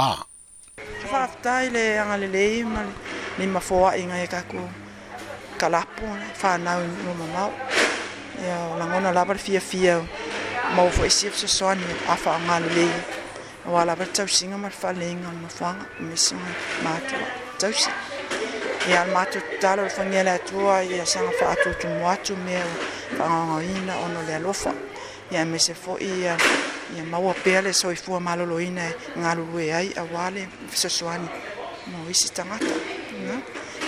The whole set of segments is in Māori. a faafetai le agalelei ma ni inga e kako kalapo fanau lo mamao ia o la ngona la fiafia ma ua foʻi sia e fesoasoani a faaogalelei ua lava le tausiga ma le faaleiga o le mafaga mesi ga matua tausi ia le matou tatala o le fagia le atua ia saga faatuatumu atu mea faagaogaoina ona o le alofa ia mese i ia ia maua pea le soifua maloloina e galulue ai auā le fesoasoani mo isi tagata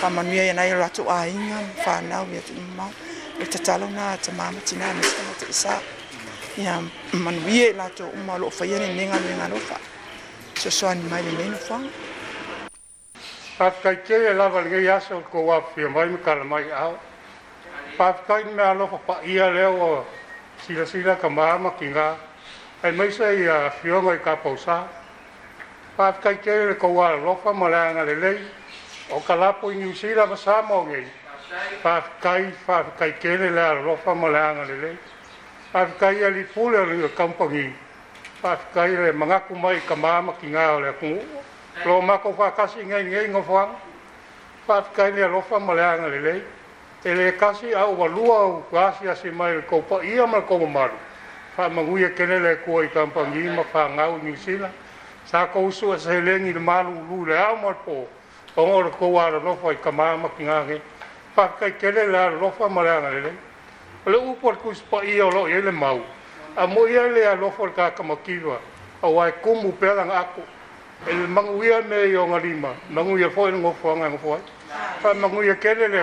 faamanuia ianai o latou aiga fanau ia tuumau e o mama na tamamatina ma tagata isa ia manuia i e latou umalo o loo faia lenei galuegalofa soasoani mai lenei nofaga faafitaitei e lava legei asa o kou afia mai ma kalamai ao faafitai me alofa paia lea ua silasila kamā ma kigā ai mai sei a ah, fiona e kapousa pa kai ke le ko wa lo fa mo le lei. o kala po ni usira ba sa mo ngi pa kai pa kai ke le la lo fa mo le lei. pa kai ali pole le kampongi pa kai le manga ku mai ka ma ma ki nga le ku lo ma ko fa kasi ngai ngai ngo fa pa kai le lo fa mo le lei. ele kasi au wa lua u kasi asi mai ko pa ia ma ko maru fa manguia kene le ko i kampangi ma fa ngau ni sila sa ko so sa le malu lu le a mo po ko ro ko wa ro fo i kama ma kinga ke fa ka kene le ro fo ma la le le u por ku spa i o lo i le mau a mo i e le ro fo ka kama ki wa o wa ku mu pe la nga ko e manguia me yo nga lima manguia fo ngo fo nga fo fa manguia kene le